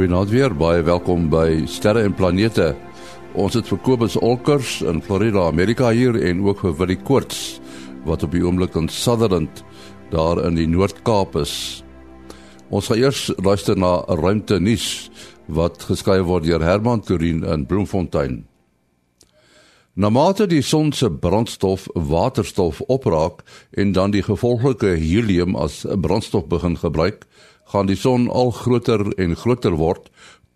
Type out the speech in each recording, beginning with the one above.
Goeienaand weer, baie welkom by Sterre en Planete. Ons het vir Kobus Olkers in Florida, Amerika hier en ook vir Willie Koorts wat op die oomblik in Sutherland daar in die Noord-Kaap is. Ons gaan eers luister na 'n ruimte nuus wat geskryf word deur Herman Turin in Bloemfontein. Na mate die son se brandstof waterstof opraak en dan die gevolglike helium as brandstof begin gebruik, gaan die son al groter en groter word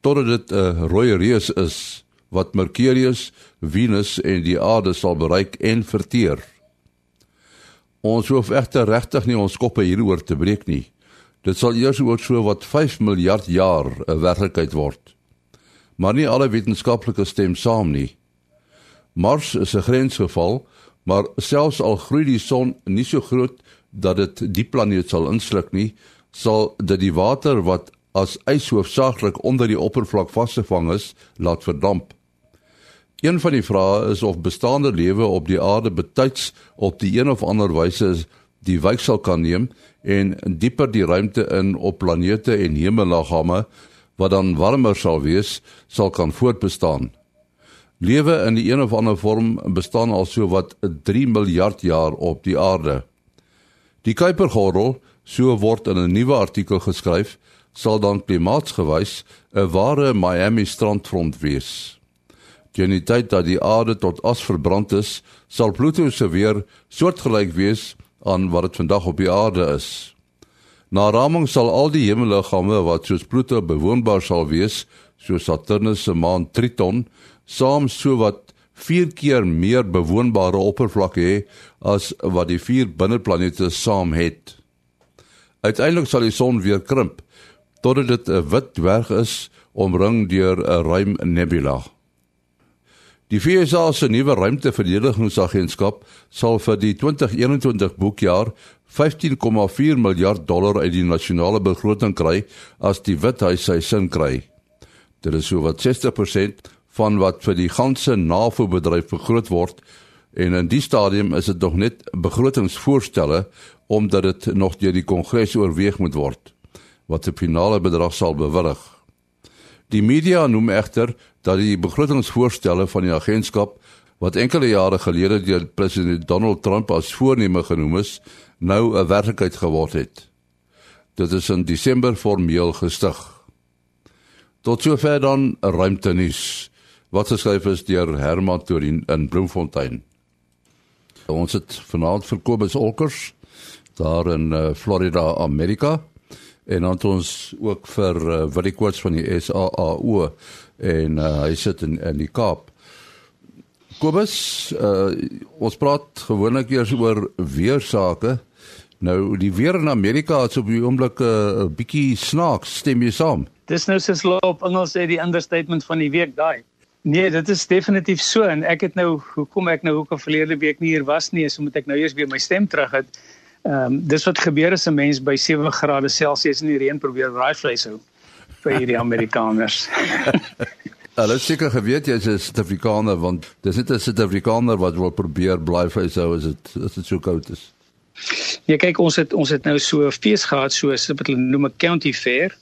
totdat dit 'n rooi reus is wat Mercurius, Venus en die aarde sal bereik en verteer. Ons hoef egter regtig nie ons koppe hieroor te breek nie. Dit sal eers oor so wat 5 miljard jaar 'n werklikheid word. Maar nie alle wetenskaplikes stem saam nie. Mars is 'n grensgeval, maar selfs al groei die son nie so groot dat dit die planeet sal insluk nie, sal dit die water wat as ys hoofsaaklik onder die oppervlak vasgevang is, laat verdamp. Een van die vrae is of bestaande lewe op die aarde betyds op die een of ander wyse die wyksel kan neem en dieper die ruimte in op planete en hemelliggame wat dan warmer sal wees, sal kan voortbestaan. Lewe in die een of ander vorm bestaan al so wat 3 miljard jaar op die aarde. Die Kuipergordel so word in 'n nuwe artikel geskryf, sal dan klimaatsgewys 'n ware Miami strandfront wees. Teen die tyd dat die aarde tot as verbrand is, sal Pluto se weer soortgelyk wees aan wat dit vandag op die aarde is. Na raming sal al die hemelliggame wat soos Pluto bewoonbaar sal wees, soos Saturnus se maan Triton, saam sowat 4 keer meer bewoonbare oppervlak hê as wat die vier binneplanete saam het. Uiteindelik sal die son weer krimp totdat dit 'n wit dwerg is omring deur 'n ruim nebula. Die FSA se nuwe ruimteverdedigingsagentskap sal vir die 2021 boekjaar 15,4 miljard dollar uit die nasionale begroting kry as die Withuis sy sin kry. Dit is sowat 60% van wat vir die ganse NAVO-bedryf begroot word en in die stadium is dit nog net begrotingsvoorstelle omdat dit nog deur die kongres oorweeg moet word wat die finale bedrag sal bewillig. Die media noem egter dat die begrotingsvoorstelle van die agentskap wat enkele jare gelede deur president Donald Trump as voorneme genoem is, nou 'n werklikheid geword het. Dit is in Desember formeel gestig. Tot sover dan ruimte nuus wat geskryf is deur Herman Torin in Bloemfontein. Ons het vanaand vir Kobus Olkers daar in uh, Florida, Amerika. En dan het ons ook vir uh, Willie Quartz van die SAAO en uh, hy sit in in die Kaap. Kobus, uh, ons praat gewoonlik eers oor weer sake. Nou die weer in Amerika is op die oomblik 'n uh, bietjie snaaks, stem jy saam? Dis nou soos loop Engels sê die understatement van die week daai. Nee, dit is definitief so en ek het nou hoekom ek nou al verlede week nie hier was nie, so moet ek nou eers weer my stem terug het. Ehm um, dis wat gebeur as 'n mens by 7 grade Celsius in die reën probeer braai vleis hou vir hierdie Amerikaners. Hulle seker geweet jy is 'n Suid-Afrikaner want dis net 'n Suid-Afrikaner wat wil probeer braai vleis hou as dit as dit so koud is. Ja kyk ons het ons het nou so 'n fees gehad so wat hulle noem 'n county fair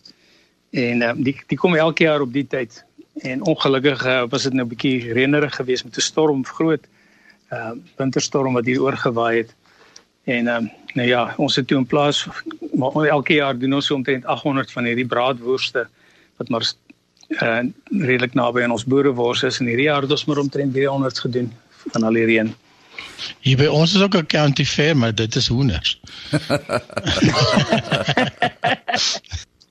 en um, die die kom elke jaar op die tyd en ongelukkig uh, was dit nou 'n bietjie reënerig geweest met 'n storm groot uh winterstorm wat hier oorgewaai het en um, Nou ja, ons het toe in plaas maar elke jaar doen ons so omtrent 800 van hierdie braadwoeste wat maar uh, redelik naby aan ons boerewors is en hierdie jaar het ons maar omtrent 300 gedoen van al hierdie een. Hier by ons is ook 'n county fair, maar dit is hoenders.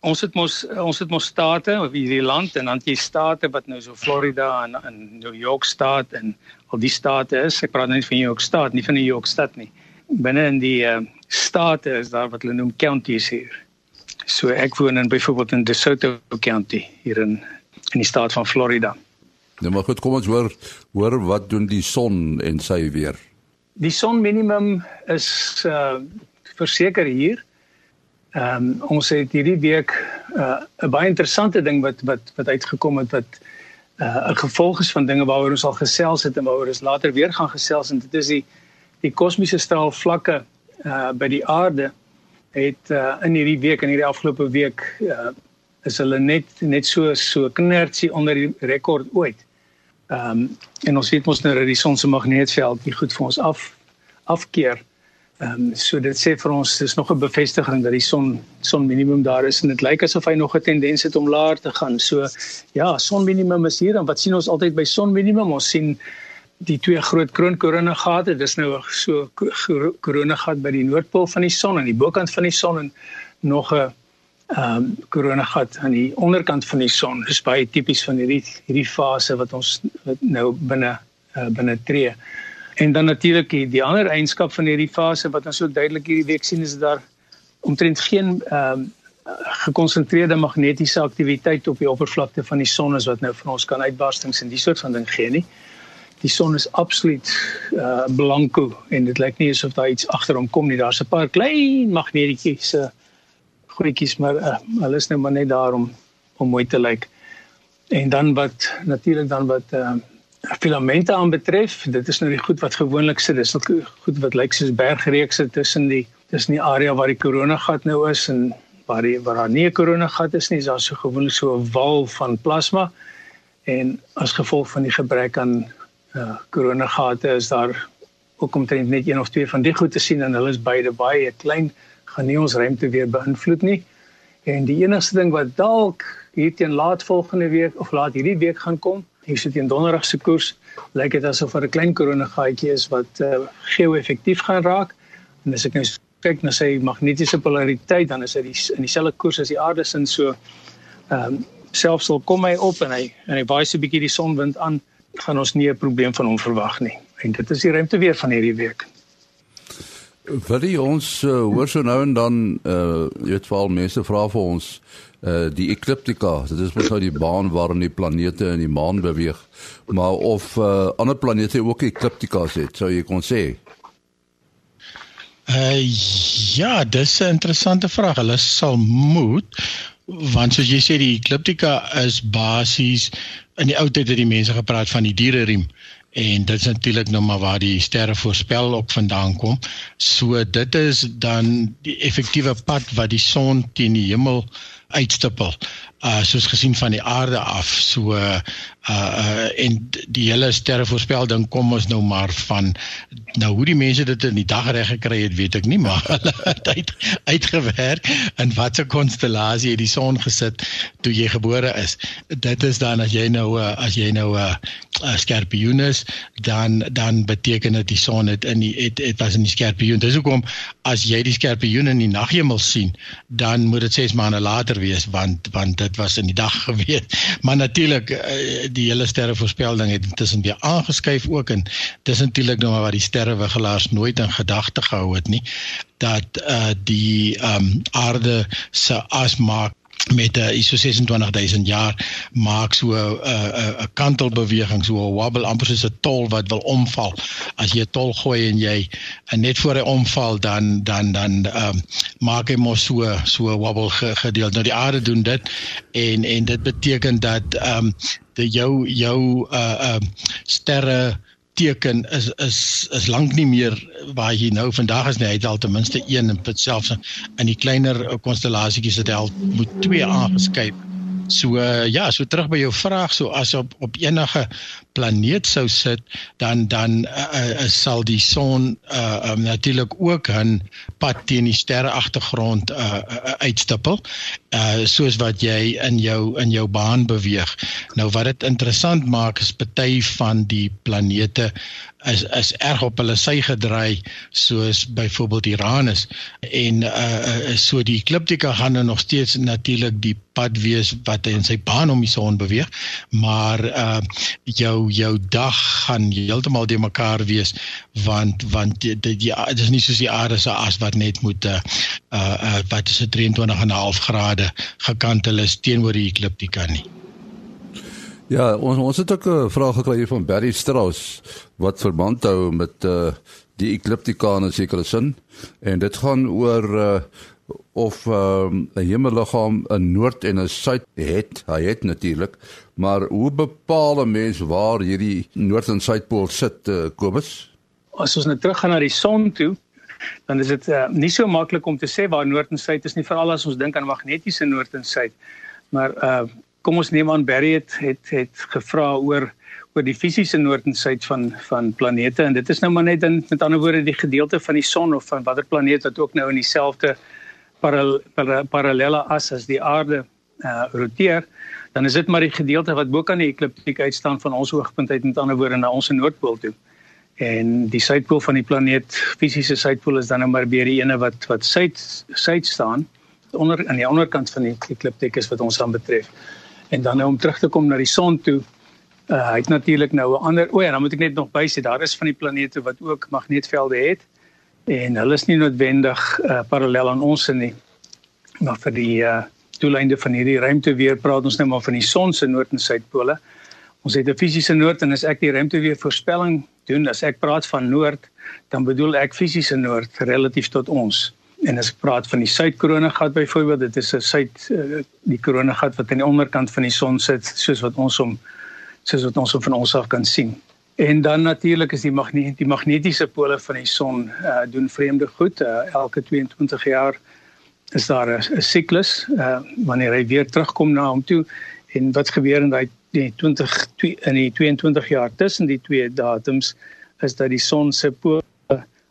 ons het mos ons het mos state of hierdie land en dan jy state wat nou so Florida en in New York staat en al die state is. Ek praat nou nie van New York staat nie, van New York stad nie binne in die uh, state is daar wat hulle noem counties hier. So ek woon in byvoorbeeld in DeSoto County hier in in die staat van Florida. Nou maar goed, kom ons hoor hoor wat doen die son en sy weer. Die son minimum is uh verseker hier. Ehm um, ons het hierdie week uh 'n baie interessante ding wat wat wat uitgekom het wat uh 'n gevolg is van dinge waaroor ons al gesels het en waaroor ons later weer gaan gesels en dit is die die kosmiese straalvlakke uh by die aarde het uh in hierdie week en hierdie afgelope week uh is hulle net net so so knertsie onder die rekord ooit. Ehm um, en ons weet mos nou dat die son se magneetveld nie goed vir ons af afkeer. Ehm um, so dit sê vir ons dis nog 'n bevestiging dat die son son minimum daar is en dit lyk asof hy nog 'n tendens het om laer te gaan. So ja, son minimum is hier en wat sien ons altyd by son minimum? Ons sien die twee groot kroonkorone gate. Dis nou so korone gat by die noordpool van die son en die bokant van die son en nog 'n ehm um, korona gat aan die onderkant van die son. Dis baie tipies van hierdie hierdie fase wat ons nou binne uh, binne tree. En dan natuurlik die, ander eienskap van hierdie fase wat ons so duidelik hierdie week sien is daar omtrent geen ehm um, gekonsentreerde magnetiese aktiwiteit op die oppervlakte van die son is wat nou vir ons kan uitbarstings en die soort van ding gee nie. Die son is absoluut uh blanko en dit lyk nie asof daar iets agter hom kom nie. Daar's 'n paar klein magnetiese uh, goedjies maar uh, hulle is nou maar net daar om om mooi te lyk. En dan wat natuurlik dan wat uh, filamente aanbetref, dit is nou die goed wat gewoonlik sit, dis ook goed wat lyk soos bergreekse tussen die tussen die area waar die koronagat nou is en waar die waar daar nie 'n koronagat is nie, is daar so gewoonlik so 'n wal van plasma en as gevolg van die gebrek aan uh koronagate is daar ook omtrent net een of twee van die goed te sien en hulle is beide baie klein gaan nie ons ruimte weer beïnvloed nie. En die enigste ding wat dalk hier teen laat volgende week of laat hierdie week gaan kom, hier sit teen donderdag se koers, lyk dit asof er 'n klein koronagaatjie is wat uh, geo-effektief gaan raak. En as ek nou kyk na sy magnetiese polariteit, dan is dit in dieselfde koers as die aarde sin so ehm um, selfs al kom hy op en hy en hy baie so 'n bietjie die sonwind aan, gaan ons nie 'n probleem van hom verwag nie. En dit is die ruimte weer van hierdie week. Vir die ons uh, hoor so nou en dan uh jy weet veral mense vra vir ons uh die ekliptika, dit is mos nou die baan waarin die planete in die maan beweeg, maar of uh ander planete ook ekliptikas het, sou jy kon sê. Uh ja, dis 'n interessante vraag. Hulle sal moet want soos jy sê die ekliptika is basies in die ou tyd het die mense gepraat van die diereriem en dit is natuurlik nou maar waar die sterre voorspel op vandaan kom. So dit is dan die effektiewe pad wat die son teen die hemel uitstippel uh soos gesien van die aarde af. So uh uh en die hele sterrevoorspelling kom ons nou maar van nou hoe die mense dit in die dag reg gekry het weet ek nie maar hulle het uit, uitgewerk in watter konstellasie die son gesit toe jy gebore is. Dit is dan as jy nou uh, as jy nou 'n uh, uh, skorpioen is dan dan beteken dit die son het in die het, het was in die skorpioen dis hoekom as jy die skorpioen in die naghemel sien dan moet dit 6 maande later wees want want dit was in die dag gewees. Maar natuurlik eh, die hele sterrevoorspelling het intussen weer aangeskuif ook en dis natuurlik nou maar wat die sterrewigelaars nooit in gedagte gehou het nie dat uh die um, aarde se as maak met uh, ISO 26000 jaar maak so 'n uh, 'n uh, 'n kantelbeweging so 'n wobble amper soos 'n tol wat wil omval. As jy 'n tol gooi en jy en net voor hy omval dan dan dan ehm um, maak hy mos so so 'n wobble gedeelte. Nou die aarde doen dit en en dit beteken dat ehm um, jou jou uh ehm uh, sterre teken is is is lank nie meer waar jy nou vandag is nie. Hy het al ten minste een en selfs in die kleiner konstellasietjies het hy al moet twee aangeskep. So uh, ja, so terug by jou vraag, so as op op enige planeet sou sit, dan dan uh, uh, sal die son uh, um, natuurlik ook 'n pad teen die sterre agtergrond uh, uh, uitstippel, uh, soos wat jy in jou in jou baan beweeg. Nou wat dit interessant maak is party van die planete is is erg op hulle sy gedraai soos byvoorbeeld Uranus en uh so die ekliptika gaan nou nog steeds natuurlik die pad wees wat hy in sy baan om die son beweeg maar uh jou jou dag gaan heeltemal de mekaar wees want want dit dit is nie soos die aarde se as wat net moet uh uh wat is dit 23.5 grade gekantel is teenoor die ekliptika nie. Ja, ons ons het ook 'n vraag gekry hier van Barry Strauss wat verband hou met uh die ekliptika in sekere sin. En dit gaan oor uh of ehm, 'n um, hemelliggaam 'n noord en 'n suid het. Hy het natuurlik, maar hoe bepaal 'n mens waar hierdie noord en suidpool sit, uh, Kobus? As ons nou teruggaan na die son toe, dan is dit uh, nie so maklik om te sê waar noord en suid is nie, veral as ons dink aan magnetiese noord en suid. Maar uh kom ons neem aan Barry het het, het gevra oor oor die fisiese noord en suid van van planete en dit is nou maar net in met ander woorde die gedeelte van die son of van watter planeet wat ook nou in dieselfde parallel, parallelle as as die aarde uh roteer dan is dit maar die gedeelte wat bo kan die ekliptiek uitstaan van ons hoogtepunt uit met ander woorde na ons noordpool toe. En die suidpool van die planeet, fisiese suidpool is dan nou maar weer die ene wat wat suid suid staan onder aan die onderkant van die ekliptiek is wat ons aan betref. En dan nou om terug te kom na die son toe, uh, hy het natuurlik nou 'n ander, o ja, dan moet ek net nog bysê daar is van die planete wat ook magneetvelde het en hulle is nie noodwendig uh, parallel aan ons nie. Maar vir die uh, doeleinde van hierdie ruimte weer praat ons nou maar van die son se noord en suidpole. Ons het 'n fisiese noord en as ek die ruimte weer voorspelling doen, as ek praat van noord, dan bedoel ek fisiese noord relatief tot ons. En as ek praat van die suidkronegat byvoorbeeld, dit is 'n suid eh, die kronegat wat aan die onderkant van die son sit, soos wat ons hom soos wat ons hom van ons af kan sien. En dan natuurlik is die magneet die magnetiese pole van die son uh, doen vreemde goed uh, elke 22 jaar is daar 'n siklus uh wanneer hy weer terugkom na hom toe en wat gebeur in daai die 20 in die 22 jaar tussen die twee datums is dat die son se pole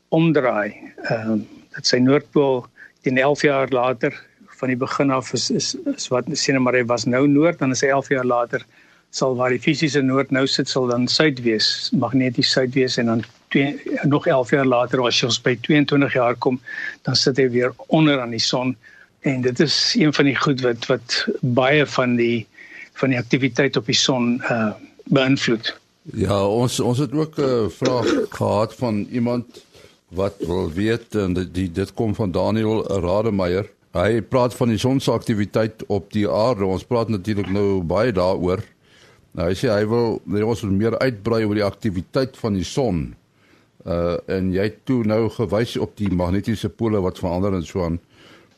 omdraai. Ehm uh, dat sy noordpool teen 11 jaar later van die begin af is is, is wat sien maar hy was nou noord dan is hy 11 jaar later sal waar die fisiese noord nou sit sal dan suid wees, magneties suid wees en dan twee, nog 11 jaar later as ons by 22 jaar kom, dan sit hy weer onder aan die son en dit is een van die goed wat wat baie van die van die aktiwiteit op die son uh beïnvloed. Ja, ons ons het ook 'n uh, vraag gehad van iemand wat wil weet en dit dit kom van Daniel Rademeier. Hy praat van die son se aktiwiteit op die aarde. Ons praat natuurlik nou baie daaroor. Nou hy sê hy wil net ons meer uitbrei oor die aktiwiteit van die son. Uh en jy het toe nou gewys op die magnetiese pole wat verander en so aan.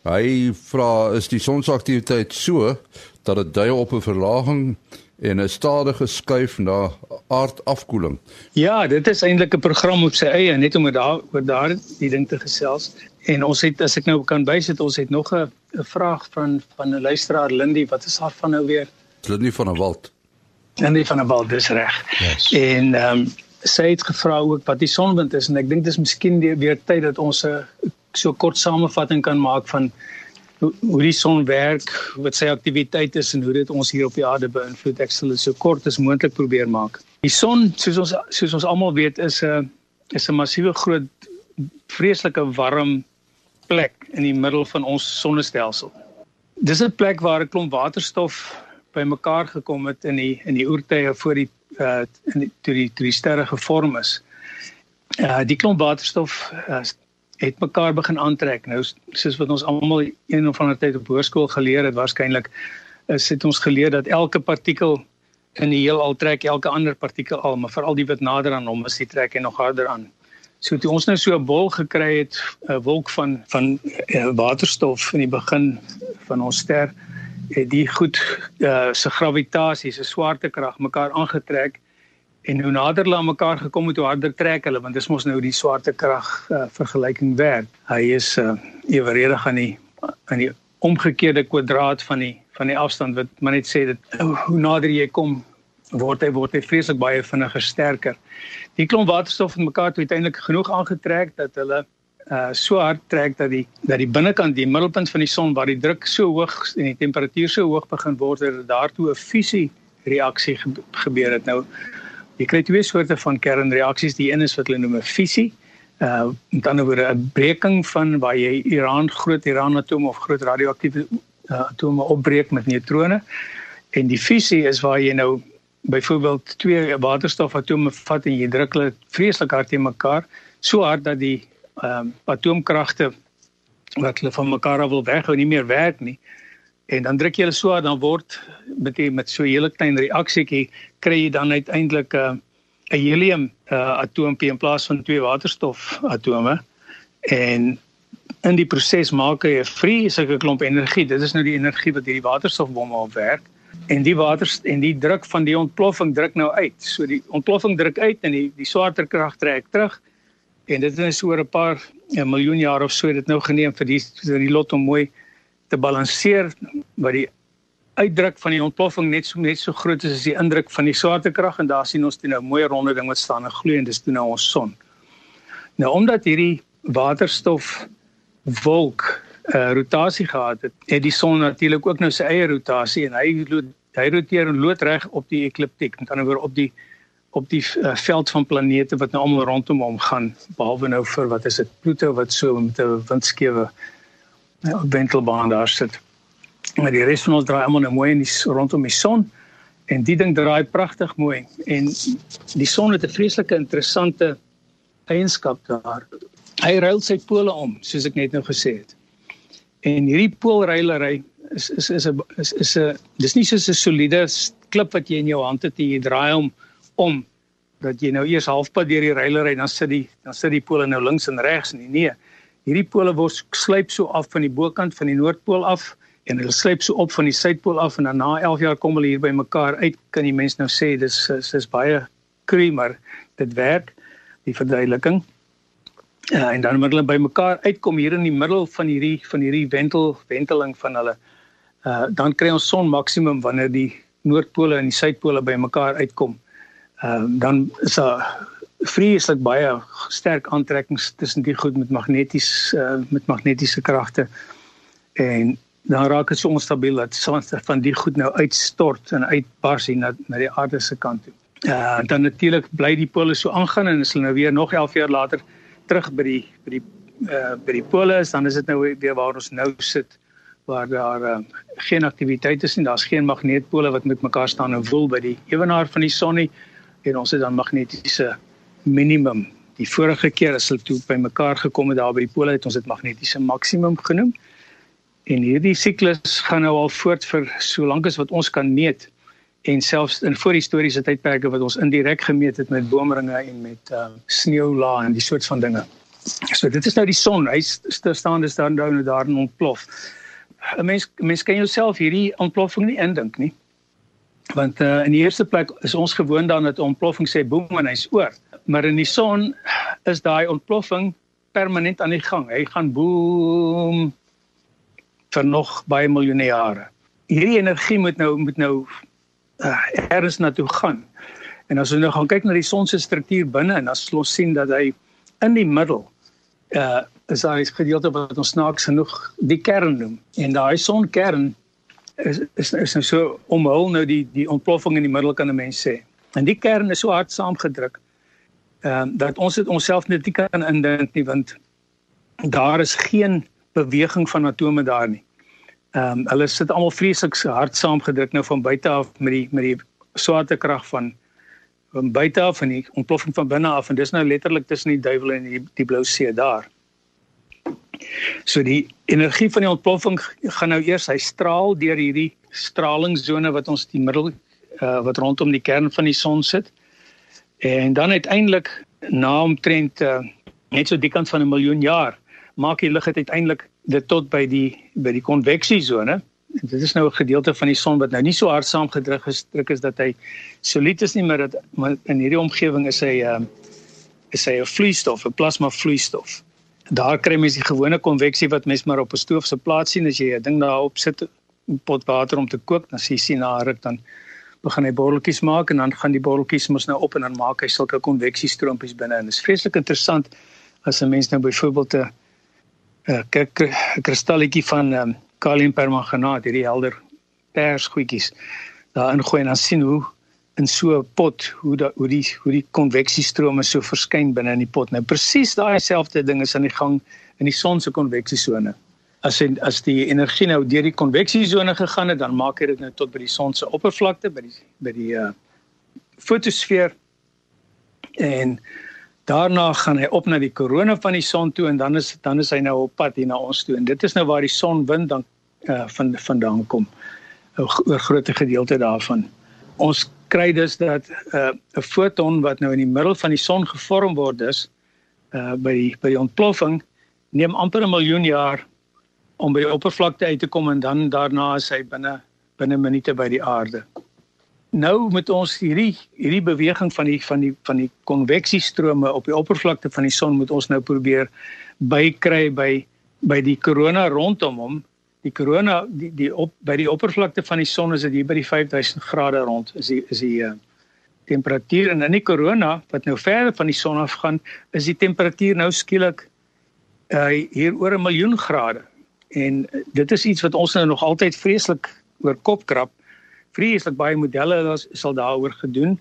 Hy vra is die son se aktiwiteit so dat dit dui op 'n verlaging en 'n stadige skuif na aardafkoeling. Ja, dit is eintlik 'n program op sy eie net om daar oor daar die ding te gesels. En ons het as ek nou kan bysit, ons het nog 'n vraag van van 'n luisteraar Lindy, wat is haar van nou weer? Lindy van der Walt. Die van 'n bal dis reg. Yes. En ehm um, sy het gevra ook wat die sonwind is en ek dink dis miskien weer tyd dat ons 'n so kort samevatting kan maak van hoe, hoe die son werk, wat sy aktiwiteit is en hoe dit ons hier op die aarde beïnvloed. Ek sal dit so kort as moontlik probeer maak. Die son, soos ons soos ons almal weet, is 'n is 'n massiewe groot vreeslike warm plek in die middel van ons sonnestelsel. Dis 'n plek waar 'n klomp waterstof bymekaar gekom het in die in die oertye voor die uh in die, toe die toe die sterre gevorm is. Uh die klomp waterstof uh, het mekaar begin aantrek. Nou soos wat ons almal een of ander tyd op hoërskool geleer het, waarskynlik is dit ons geleer dat elke partikel in die heelal trek elke ander partikel al, maar veral die wat nader aan hom is, die trek hy nog harder aan. So toe ons nou so 'n bol gekry het, 'n wolk van van uh, waterstof in die begin van ons ster, het die goed uh, se gravitasie, se swaartekrag mekaar aangetrek en hoe nader hulle aan mekaar gekom het hoe harder trek hulle want dis mos nou die swaartekrag uh, vergelyking werk. Hy is uh, eweredig aan die aan die omgekeerde kwadraat van die van die afstand wat maar net sê dat hoe nader jy kom word hy word hy vreeslik baie vinniger sterker. Die klomp waterstof het mekaar uiteindelik genoeg aangetrek dat hulle uh so hard trek dat die dat die binnekant die middelpunt van die son waar die druk so hoog en die temperatuur so hoog begin word dat daartoe 'n fusie reaksie gebeur het. Nou jy kry twee soorte van kernreaksies. Die een is wat hulle noem 'n fusie. Uh met ander woorde 'n breking van waar jy uran groot uranatome of groot radioaktiewe uh, atome opbreek met neutrone. En die fusie is waar jy nou byvoorbeeld twee waterstofatome vat en jy druk hulle vreeslik hard teen mekaar, so hard dat die ehm um, atoomkragte wat hulle van mekaar af wil weghou nie meer werk nie. En dan druk jy hulle so dan word met die, met so 'n hele klein reaksietjie kry jy dan uiteindelik 'n uh, 'n helium uh, atoompie in plaas van twee waterstof atome. En in die proses maak hy 'n vrye sulke klomp energie. Dit is nou die energie wat hierdie waterstofbomme opwerk. En die water en die druk van die ontploffing druk nou uit. So die ontploffing druk uit en die die swaartekrag trek terug En dit is oor 'n paar 'n miljoen jaar of so dit nou geneem vir die vir die lot om mooi te balanseer wat die uitdruk van die ontploffing net so net so groot is as die indruk van die swaartekrag en daar sien ons toe nou 'n mooi ronde ding wat staan en gloei en dis toe nou ons son. Nou omdat hierdie waterstof wolk 'n uh, rotasie gehad het, het die son natuurlik ook nou sy eie rotasie en hy hy roteer loodreg op die ekliptiek, met ander woorde op die op die uh, veld van planete wat nou almal rondom hom gaan behalwe nou vir wat is dit Pluto wat so met 'n windskewe uh, wentelbaan daar sit. Maar die res van ons draai almal nou mooi in die rondom die son en die ding draai pragtig mooi en die son het 'n vreeslike interessante eienskap daar. Hy ruil sy pole om, soos ek net nou gesê het. En hierdie poolruilery is is is 'n is is 'n dis nie soos 'n soliede klip wat jy in jou hand het en jy draai hom om dat jy nou eers halfpad deur die ruilery dan sit die dan sit die pole nou links en regs nie. Nee. Hierdie pole word slyp so af van die bokant van die noordpool af en hulle sluip so op van die suidpool af en dan na 11 jaar kom hulle hier by mekaar uit kan die mens nou sê dis is, is baie kry maar dit werk die verduideliking uh, en dan moet hulle by mekaar uitkom hier in die middel van hierdie van hierdie wentel wenteling van hulle uh, dan kry ons son maksimum wanneer die noordpole en die suidpole by mekaar uitkom uh, dan is daar vreeslik baie sterk aantrekkings tussen die goed met magneties uh, met magnetiese kragte en dan raak dit so onstabiel dat soms van die goed nou uitstort en uitbars hier na na die aarde se kant toe. Uh dan natuurlik bly die pole so aangaan en as hulle nou weer nog 11 jaar later terug by die by die uh by die pole is, dan is dit nou weer waar ons nou sit waar daar uh, geen aktiwiteit is nie. Daar's geen magneetpole wat met mekaar staan en woel by die ewenaar van die son nie en ons het dan magnetiese minimum. Die vorige keer as hulle toe by mekaar gekom het daar by die pole het ons dit magnetiese maksimum genoem. En hierdie siklus gaan nou al voort vir so lank as wat ons kan meet en selfs in voorhistoriese tydperke wat ons indirek gemeet het met boomringe en met uh, sneeulaag en die soort van dinge. So dit is nou die son, hy staan dus dan nou daar in ontplof. 'n Mens mens kan jouself hierdie ontploffing nie indink nie. Want uh, in die eerste plek is ons gewoond daaraan dat 'n ontploffing sê boem en hy's oor. Maar in die son is daai ontploffing permanent aan die gang. Hy gaan boem vir nog baie miljoene jare. Hierdie energie moet nou moet nou uh, ergens na toe gaan. En as ons nou gaan kyk na die son se struktuur binne en as ons sien dat hy in die middel uh is daar 'n gedeelte wat ons snaaks genoeg die kern noem. En daai sonkern is is is nou so omhul nou die die ontploffing in die middel kan 'n mens sê. En die kern is so hard saamgedruk ehm uh, dat ons dit onsself net nie kan indink nie want daar is geen beweging van atome daar nie. Ehm um, hulle sit almal vreeslik hard saamgedruk nou van buite af met die met die swaartekrag van van buite af en die ontploffing van binne af en dis nou letterlik tussen die duiwel en die die blou see daar. So die energie van die ontploffing gaan nou eers hy straal deur hierdie stralingsone wat ons die middel uh, wat rondom die kern van die son sit. En dan uiteindelik na omtrent uh, net so die kant van 'n miljoen jaar maak die lig uiteindelik dit tot by die by die konveksiesone. Dit is nou 'n gedeelte van die son wat nou nie so hard saamgedruk gestruk is dat hy solied is nie, maar dat maar in hierdie omgewing is hy uh, is hy 'n vloeistof, 'n plasma vloeistof. Daar kry mens die gewone konveksie wat mens maar op 'n stoof se plaas sien. As jy 'n ding daarop sit 'n pot water om te kook, dan sien jy sien na ruk dan begin hy borreltjies maak en dan gaan die borreltjies mos nou op en dan maak hy sulke konveksiestroomppies binne. En dit is vreeslik interessant as 'n mens nou byvoorbeeld 'n 'n kristalletjie van ehm um, kaliumpermanganaat, hierdie helder pers goedjies daarin gooi en dan sien hoe in so 'n pot hoe da, hoe die hoe die konveksiestrome so verskyn binne in die pot. Nou presies daai selfde ding is aan die gang in die son se konveksiesone. As en, as die energie nou deur die konveksiesone gegaan het, dan maak dit nou tot by die son se oppervlakte by die by die uh fotosfeer en Daarna gaan hy op na die korona van die son toe en dan is dan is hy nou op pad hier na ons toe en dit is nou waar die sonwind dan uh, van vandaan kom. 'n groot gedeelte daarvan. Ons kry dus dat 'n uh, foton wat nou in die middel van die son gevorm word is uh by die by die ontploffing neem amper 'n miljoen jaar om by die oppervlakte uit te kom en dan daarna is hy binne binne minute by die aarde. Nou met ons hierdie hierdie beweging van die van die van die konveksiestrome op die oppervlakte van die son moet ons nou probeer bykry by by die korona rondom hom die korona die die op by die oppervlakte van die son is dit hier by die 5000 grade rond. Is die is die uh, temperatuur en in die korona wat nou verder van die son af gaan, is die temperatuur nou skielik uh, hier oor 'n miljoen grade. En dit is iets wat ons nou nog altyd vreeslik oor kop krap. Vreeslik baie modelle sal daaroor gedoen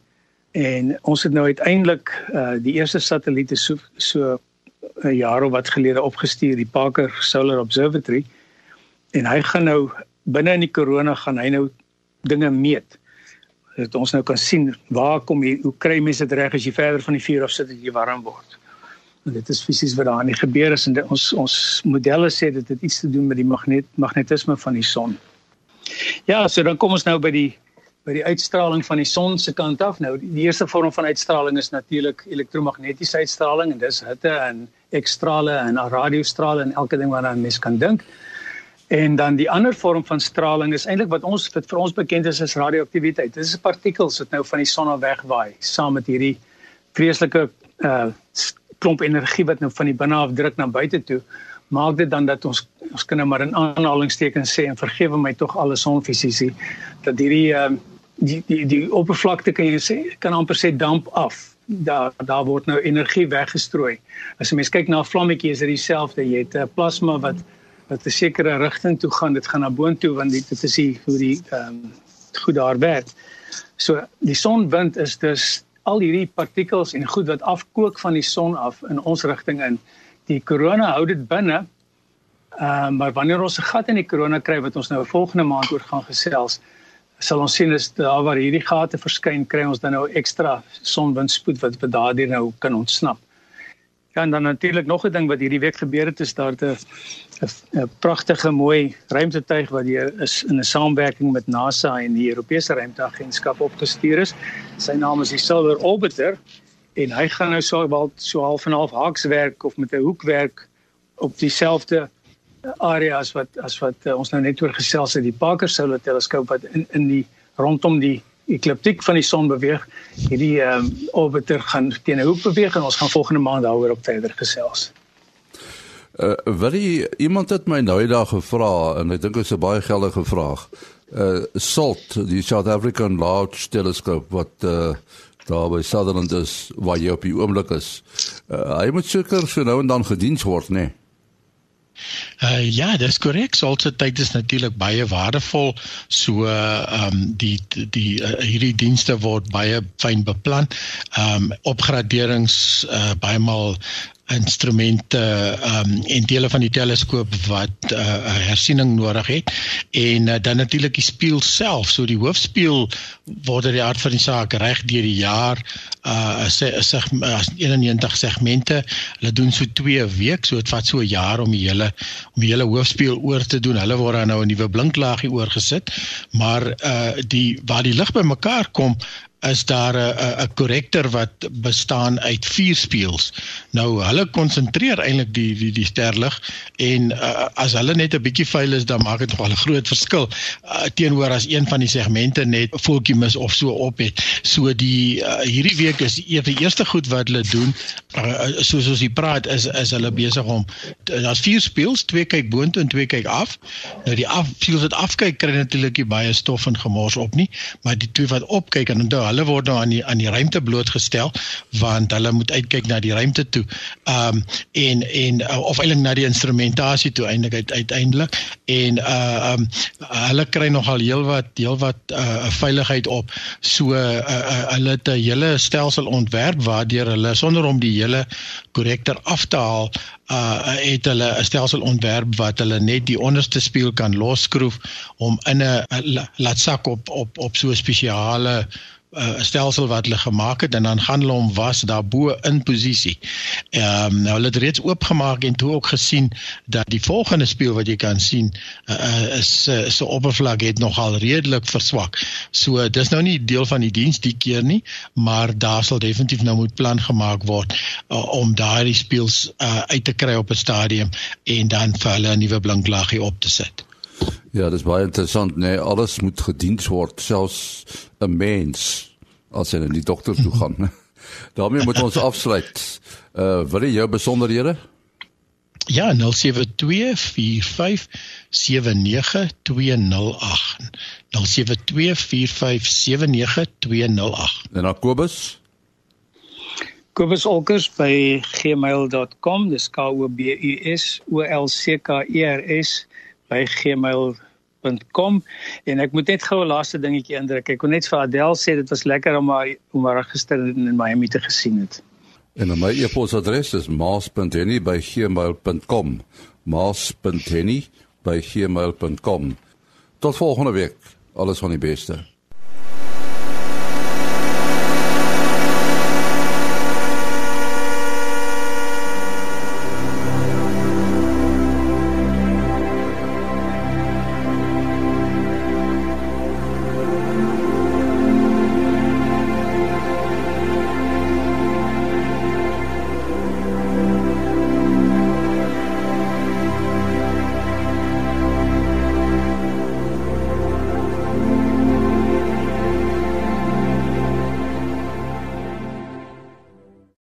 en ons het nou uiteindelik uh, die eerste satelliete so so 'n jaar of wat gelede opgestuur die Parker Solar Observatory en hy gaan nou binne in die korona gaan hy nou dinge meet dat ons nou kan sien waar kom jy hoe kry mense dit reg as jy verder van die vuur af sit dat jy warm word en dit is fisies wat daar nie gebeur is en dit, ons ons modelle sê dit het iets te doen met die magnet magnetisme van die son ja so dan kom ons nou by die by die uitstraling van die son se kant af. Nou die eerste vorm van uitstraling is natuurlik elektromagnetiese uitstraling en dis hitte en ekstrale en radiostrale en elke ding wat aan mens kan dink. En dan die ander vorm van straling is eintlik wat ons wat vir ons bekend is as radioaktiwiteit. Dit is partikels wat nou van die son af wegwaai saam met hierdie vreeslike uh klomp energie wat nou van die binne af druk na buite toe maak dit dan dat ons ons kan nou maar in aanhalingstekens sê en vergewe my tog alle sonfisici dat hierdie uh die die die oppervlakte kan jy sê kan amper sê damp af. Daar daar word nou energie weggestrooi. As jy mens kyk na 'n vlammetjie is dit dieselfde. Jy het 'n plasma wat wat 'n sekere rigting toe gaan. Dit gaan na boontoe want dit, dit is die hoe die ehm um, goed daar werk. So die sonwind is dus al hierdie partikels en goed wat afkook van die son af in ons rigting in. Die korona hou dit binne. Ehm uh, maar wanneer ons 'n gat in die korona kry wat ons nou volgende maand oor gaan gesels, sal ons sien is daar waar hierdie gate verskyn kry ons dan nou ekstra sonwindspoed wat wat daardie nou kan ontsnap. Ja en dan natuurlik nog 'n ding wat hierdie week gebeur het is daar 'n 'n pragtige mooi ruimtetuig wat hier is in 'n samewerking met NASA en die Europese Ruimteagentskap opgestuur is. Sy naam is die Silver Orbiter en hy gaan nou so wel so half en half haaks werk of met 'n hoekwerk op dieselfde area as wat as wat uh, ons nou net oor gesels het die Parker Solar Teleskoop wat in in die rondom die ekliptiek van die son beweeg. Hierdie ehm um, orbiter gaan teen 'n hoek beweeg en ons gaan volgende maand daaroor op verder gesels. Uh wil jy iemand het my nou eendag gevra en ek dink dit is 'n baie geldige vraag. Uh SALT, die South African Large Telescope wat uh daar by Sutherland is waar jy op die oomblik is. Uh hy moet seker so nou en dan gediens word, né? Nee? Uh ja, dis korrek. Sulse tyd is natuurlik baie waardevol. So ehm um, die die uh, hierdie dienste word baie fyn beplan. Ehm um, opgraderings uh baie maal instrumente um, en dele van die teleskoop wat 'n uh, hersiening nodig het. En uh, dan natuurlik die spieël self. So die hoofspieël word uit die aard van die saak reg deur die jaar uh sê as 91 segmente. Hulle doen so 2 week so dit vat so 'n jaar om die hele om die hele hoofspieël oor te doen. Hulle word dan nou 'n nuwe blinklaagie oorgesit. Maar uh die waar die lig bymekaar kom is daar 'n 'n korrektor wat bestaan uit vier spieëls. Nou hulle konsentreer eintlik die die die sterlig en uh, as hulle net 'n bietjie vuil is dan maak dit nogal 'n groot verskil uh, teenoor as een van die segmente net voeltjie mis of so op het. So die uh, hierdie week is die, die eerste goed wat hulle doen uh, soos ons hier praat is is hulle besig om daar's vier spieëls, twee kyk boontoe en twee kyk af. Nou die af spieëls wat afkyk kry natuurlik baie stof en gemors op nie, maar die twee wat opkyk en onthou hulle word nou aan die aan die ruimte blootgestel want hulle moet uitkyk na die ruimte toe. Ehm um, en en uh, of eintlik na die instrumentasie toe eintlik uit, uiteindelik en uh um, hulle kry nogal heelwat heelwat uh veiligheid op. So uh, uh hulle het 'n hele stelsel ontwerp waardeur hulle sonder om die hele korrektor af te haal uh het hulle 'n stelsel ontwerp wat hulle net die onderste spieël kan losskroef om in 'n laat sak op op op so 'n spesiale 'n uh, stelsel wat hulle gemaak het en dan gaan hulle hom was daarbo in posisie. Ehm um, nou hulle het reeds oopgemaak en toe ook gesien dat die volgende spieël wat jy kan sien uh, is uh, se oppervlak het nogal redelik verswak. So dis nou nie deel van die diens die keer nie, maar daar sal definitief nou moet plan gemaak word uh, om daardie spieëls uh, uit te kry op 'n stadium en dan vir hulle 'n nuwe blinklaagie op te sit. Ja, dis baie interessant, nee, alles moet gedien word, selfs 'n mens as hy na die dokter toe gaan. daarmee moet ons afsluit. Uh wil jy jou besonderhede? Ja, 0724579208. 0724579208. En dan Kobus kobusolkers@gmail.com dis k o b u s o l c k e r s by gmail.com en ek moet net gou 'n laaste dingetjie indruk. Ek wil net vir Adel sê dit was lekker om haar om haar gister in Miami te gesien het. En my e-posadres is maas.henny@gmail.com. maas.henny@gmail.com. Tot volgende week. Alles van die beste.